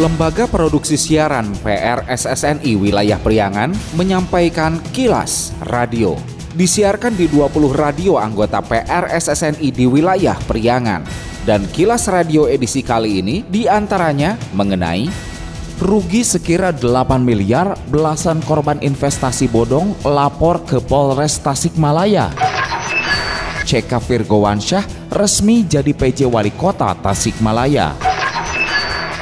Lembaga Produksi Siaran PRSSNI Wilayah Priangan menyampaikan kilas radio. Disiarkan di 20 radio anggota PRSSNI di wilayah Priangan. Dan kilas radio edisi kali ini di antaranya mengenai rugi sekira 8 miliar belasan korban investasi bodong lapor ke Polres Tasikmalaya. CK Firgowansyah resmi jadi PJ Wali Kota Tasikmalaya.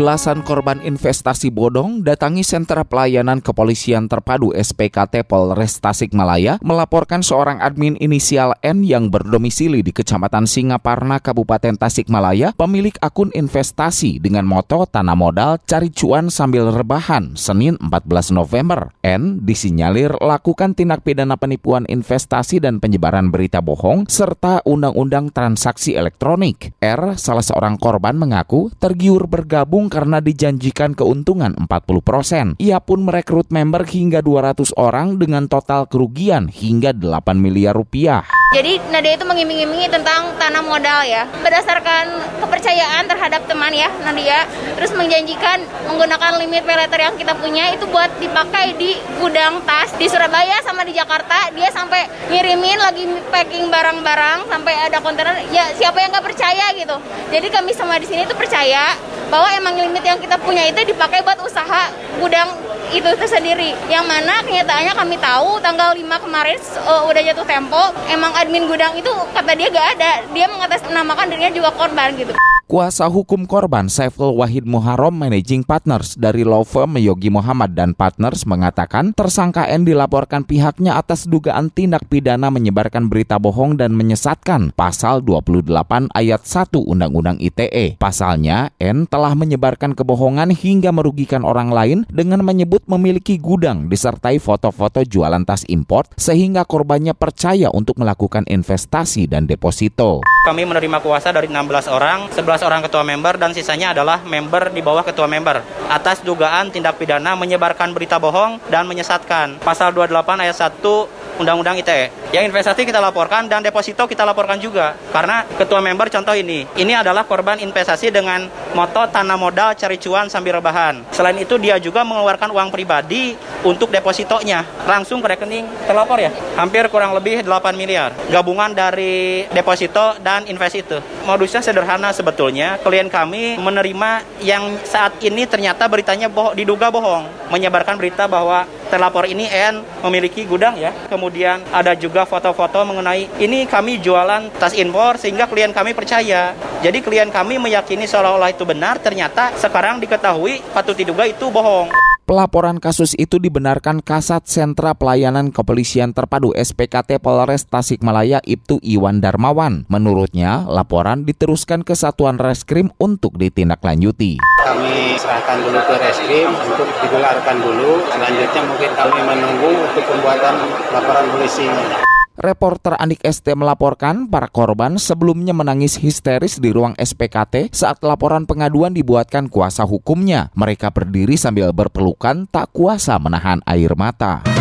Belasan korban investasi bodong datangi sentra pelayanan kepolisian terpadu SPKT Polres Tasikmalaya melaporkan seorang admin inisial N yang berdomisili di Kecamatan Singaparna, Kabupaten Tasikmalaya, pemilik akun investasi dengan moto tanah modal cari cuan sambil rebahan Senin 14 November. N disinyalir lakukan tindak pidana penipuan investasi dan penyebaran berita bohong serta undang-undang transaksi elektronik. R, salah seorang korban mengaku tergiur bergabung karena dijanjikan keuntungan 40%. Ia pun merekrut member hingga 200 orang dengan total kerugian hingga 8 miliar rupiah. Jadi Nadia itu mengiming-imingi tentang tanah modal ya Berdasarkan kepercayaan terhadap teman ya Nadia Terus menjanjikan menggunakan limit pay yang kita punya Itu buat dipakai di gudang tas Di Surabaya sama di Jakarta Dia sampai ngirimin lagi packing barang-barang Sampai ada kontainer Ya siapa yang gak percaya gitu Jadi kami semua di sini tuh percaya bahwa emang limit yang kita punya itu dipakai buat usaha gudang itu tersendiri. Yang mana kenyataannya kami tahu tanggal 5 kemarin uh, udah jatuh tempo, emang admin gudang itu kata dia gak ada. Dia mengatasnamakan dirinya juga korban gitu. Kuasa hukum korban Saiful Wahid Muharram Managing Partners dari law firm Yogi Muhammad dan Partners mengatakan tersangka N dilaporkan pihaknya atas dugaan tindak pidana menyebarkan berita bohong dan menyesatkan pasal 28 ayat 1 Undang-Undang ITE. Pasalnya, N telah menyebarkan kebohongan hingga merugikan orang lain dengan menyebut memiliki gudang disertai foto-foto jualan tas import sehingga korbannya percaya untuk melakukan investasi dan deposito. Kami menerima kuasa dari 16 orang, 11 orang ketua member dan sisanya adalah member di bawah ketua member atas dugaan tindak pidana menyebarkan berita bohong dan menyesatkan. Pasal 28 ayat 1 Undang-Undang ITE. Yang investasi kita laporkan dan deposito kita laporkan juga. Karena ketua member contoh ini, ini adalah korban investasi dengan moto tanah modal cari cuan sambil rebahan. Selain itu dia juga mengeluarkan uang pribadi untuk depositonya langsung ke rekening terlapor ya. Hampir kurang lebih 8 miliar. Gabungan dari deposito dan invest itu. Modusnya sederhana sebetulnya. Klien kami menerima yang saat ini ternyata beritanya bohong, diduga bohong. Menyebarkan berita bahwa terlapor ini N memiliki gudang ya. Kemudian ada juga foto-foto mengenai ini kami jualan tas impor sehingga klien kami percaya. Jadi klien kami meyakini seolah-olah itu benar, ternyata sekarang diketahui patut diduga itu bohong. Pelaporan kasus itu dibenarkan Kasat Sentra Pelayanan Kepolisian Terpadu SPKT Polres Tasikmalaya Ibtu Iwan Darmawan. Menurutnya, laporan diteruskan ke Satuan Reskrim untuk ditindaklanjuti. Kami serahkan dulu ke reskrim untuk digelarkan dulu. Selanjutnya mungkin kami menunggu untuk pembuatan laporan polisinya. Reporter Andik ST melaporkan para korban sebelumnya menangis histeris di ruang SPKT saat laporan pengaduan dibuatkan kuasa hukumnya. Mereka berdiri sambil berpelukan tak kuasa menahan air mata.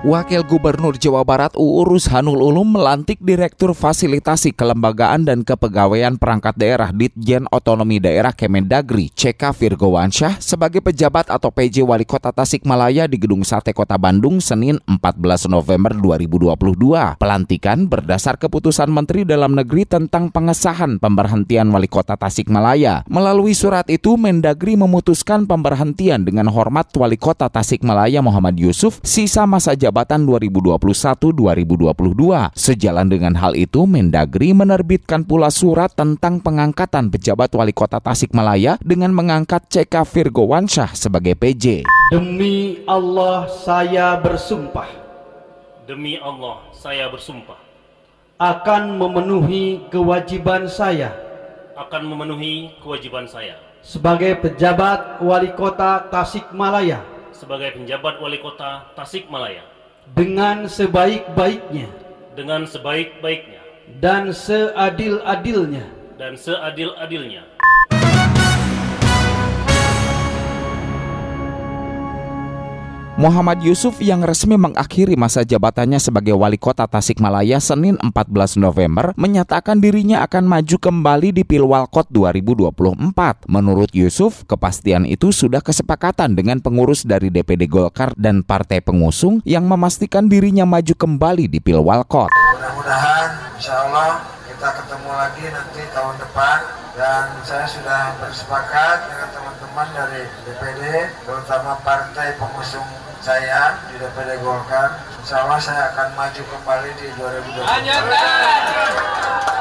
Wakil Gubernur Jawa Barat UU Rushanul Ulum melantik Direktur Fasilitasi Kelembagaan dan Kepegawaian Perangkat Daerah Ditjen Otonomi Daerah Kemendagri CK Virgowansyah sebagai pejabat atau PJ Wali Kota Tasikmalaya di Gedung Sate Kota Bandung Senin 14 November 2022. Pelantikan berdasar keputusan Menteri Dalam Negeri tentang pengesahan pemberhentian Wali Kota Tasikmalaya. Melalui surat itu Mendagri memutuskan pemberhentian dengan hormat Wali Kota Tasikmalaya Muhammad Yusuf sisa masa jabatan jabatan 2021-2022. Sejalan dengan hal itu, Mendagri menerbitkan pula surat tentang pengangkatan pejabat wali kota Tasikmalaya dengan mengangkat CK Virgowansyah sebagai PJ. Demi Allah saya bersumpah. Demi Allah saya bersumpah. Akan memenuhi kewajiban saya. Akan memenuhi kewajiban saya. Sebagai pejabat wali kota Tasikmalaya. Sebagai penjabat wali kota Tasikmalaya dengan sebaik-baiknya dengan sebaik-baiknya dan seadil-adilnya dan seadil-adilnya. Muhammad Yusuf yang resmi mengakhiri masa jabatannya sebagai wali kota Tasikmalaya Senin 14 November menyatakan dirinya akan maju kembali di Pilwalkot 2024. Menurut Yusuf, kepastian itu sudah kesepakatan dengan pengurus dari DPD Golkar dan partai pengusung yang memastikan dirinya maju kembali di Pilwalkot. Mudah-mudahan insya Allah kita ketemu lagi nanti tahun depan dan saya sudah bersepakat dengan teman-teman dari DPD terutama partai pengusung saya di DPD Golkar Insya Allah saya akan maju kembali di 2024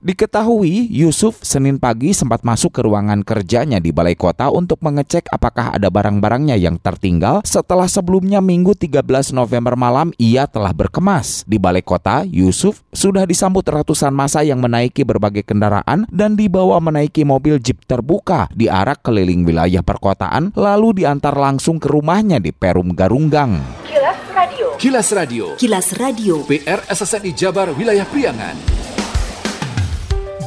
Diketahui Yusuf Senin pagi sempat masuk ke ruangan kerjanya di Balai Kota untuk mengecek apakah ada barang-barangnya yang tertinggal setelah sebelumnya Minggu 13 November malam ia telah berkemas. Di Balai Kota, Yusuf sudah disambut ratusan masa yang menaiki berbagai kendaraan dan dibawa menaiki mobil jeep terbuka di arah keliling wilayah perkotaan lalu diantar langsung ke rumahnya di Perum Garunggang. Kilas Radio. Kilas Radio. Kilas Radio. PR SSNI Jabar Wilayah Priangan.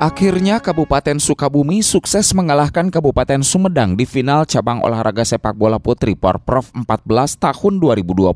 Akhirnya Kabupaten Sukabumi sukses mengalahkan Kabupaten Sumedang di final cabang olahraga sepak bola putri Porprov 14 tahun 2022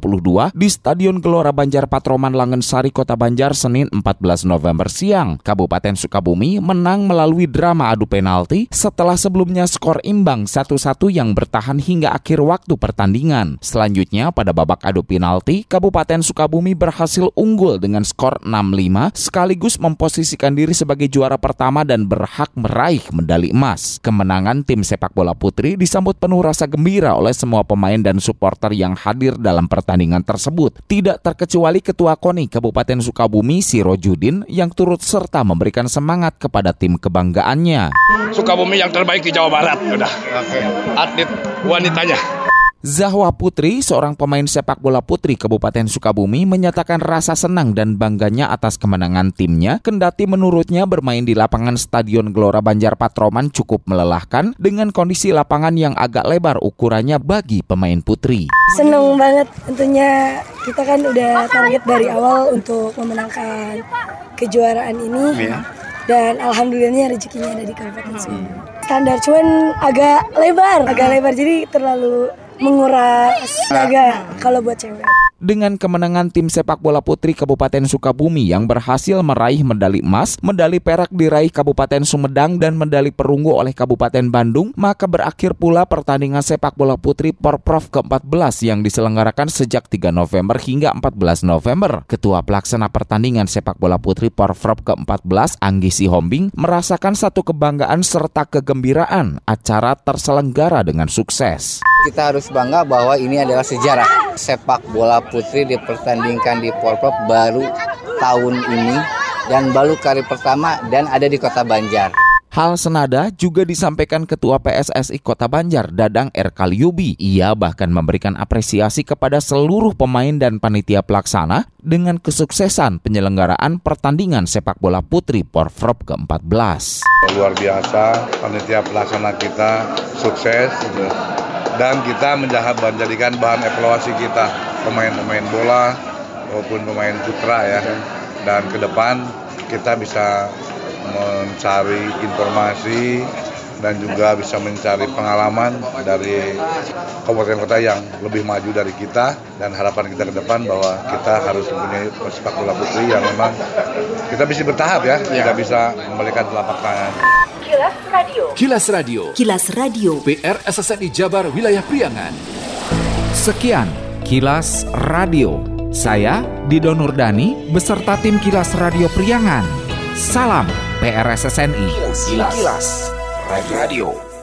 di Stadion Gelora Banjar Patroman Langensari Kota Banjar Senin 14 November siang. Kabupaten Sukabumi menang melalui drama adu penalti setelah sebelumnya skor imbang 1-1 yang bertahan hingga akhir waktu pertandingan. Selanjutnya pada babak adu penalti, Kabupaten Sukabumi berhasil unggul dengan skor 6-5 sekaligus memposisikan diri sebagai juara pertama pertama dan berhak meraih medali emas. Kemenangan tim sepak bola putri disambut penuh rasa gembira oleh semua pemain dan supporter yang hadir dalam pertandingan tersebut. Tidak terkecuali Ketua KONI Kabupaten Sukabumi Sirojudin yang turut serta memberikan semangat kepada tim kebanggaannya. Sukabumi yang terbaik di Jawa Barat, udah. Atlet wanitanya. Zahwa Putri, seorang pemain sepak bola putri Kabupaten Sukabumi, menyatakan rasa senang dan bangganya atas kemenangan timnya, kendati menurutnya bermain di lapangan Stadion Gelora Banjar Patroman cukup melelahkan dengan kondisi lapangan yang agak lebar ukurannya bagi pemain putri. Senang banget tentunya kita kan udah target dari awal untuk memenangkan kejuaraan ini. Ya. Dan alhamdulillahnya rezekinya ada di Kabupaten Sukabumi. Standar cuman agak lebar, agak lebar jadi terlalu menguras tenaga kalau buat cewek. Dengan kemenangan tim sepak bola putri Kabupaten Sukabumi yang berhasil meraih medali emas, medali perak diraih Kabupaten Sumedang dan medali perunggu oleh Kabupaten Bandung, maka berakhir pula pertandingan sepak bola putri Porprov ke-14 yang diselenggarakan sejak 3 November hingga 14 November. Ketua pelaksana pertandingan sepak bola putri Porprov ke-14, Anggi Sihombing, merasakan satu kebanggaan serta kegembiraan acara terselenggara dengan sukses. Kita harus bangga bahwa ini adalah sejarah sepak bola putri dipertandingkan di Porprov baru tahun ini dan baru kali pertama dan ada di Kota Banjar. Hal senada juga disampaikan Ketua PSSI Kota Banjar, Dadang R. Kaliubi. Ia bahkan memberikan apresiasi kepada seluruh pemain dan panitia pelaksana dengan kesuksesan penyelenggaraan pertandingan sepak bola putri Porprov ke-14. Luar biasa, panitia pelaksana kita sukses dan kita menjadikan bahan evaluasi kita. Pemain-pemain bola maupun pemain putra ya. Dan ke depan kita bisa mencari informasi dan juga bisa mencari pengalaman dari kabupaten kota yang lebih maju dari kita. Dan harapan kita ke depan bahwa kita harus mempunyai sepak bola putri yang memang kita bisa bertahap ya, ya. tidak bisa membalikan telapak tangan. Kilas Radio. Kilas Radio. PR SSNI Jabar Wilayah Priangan. Sekian Kilas Radio. Saya Dido Nurdani beserta tim Kilas Radio Priangan. Salam PRSSNI. Kilas, Kilas. Radio.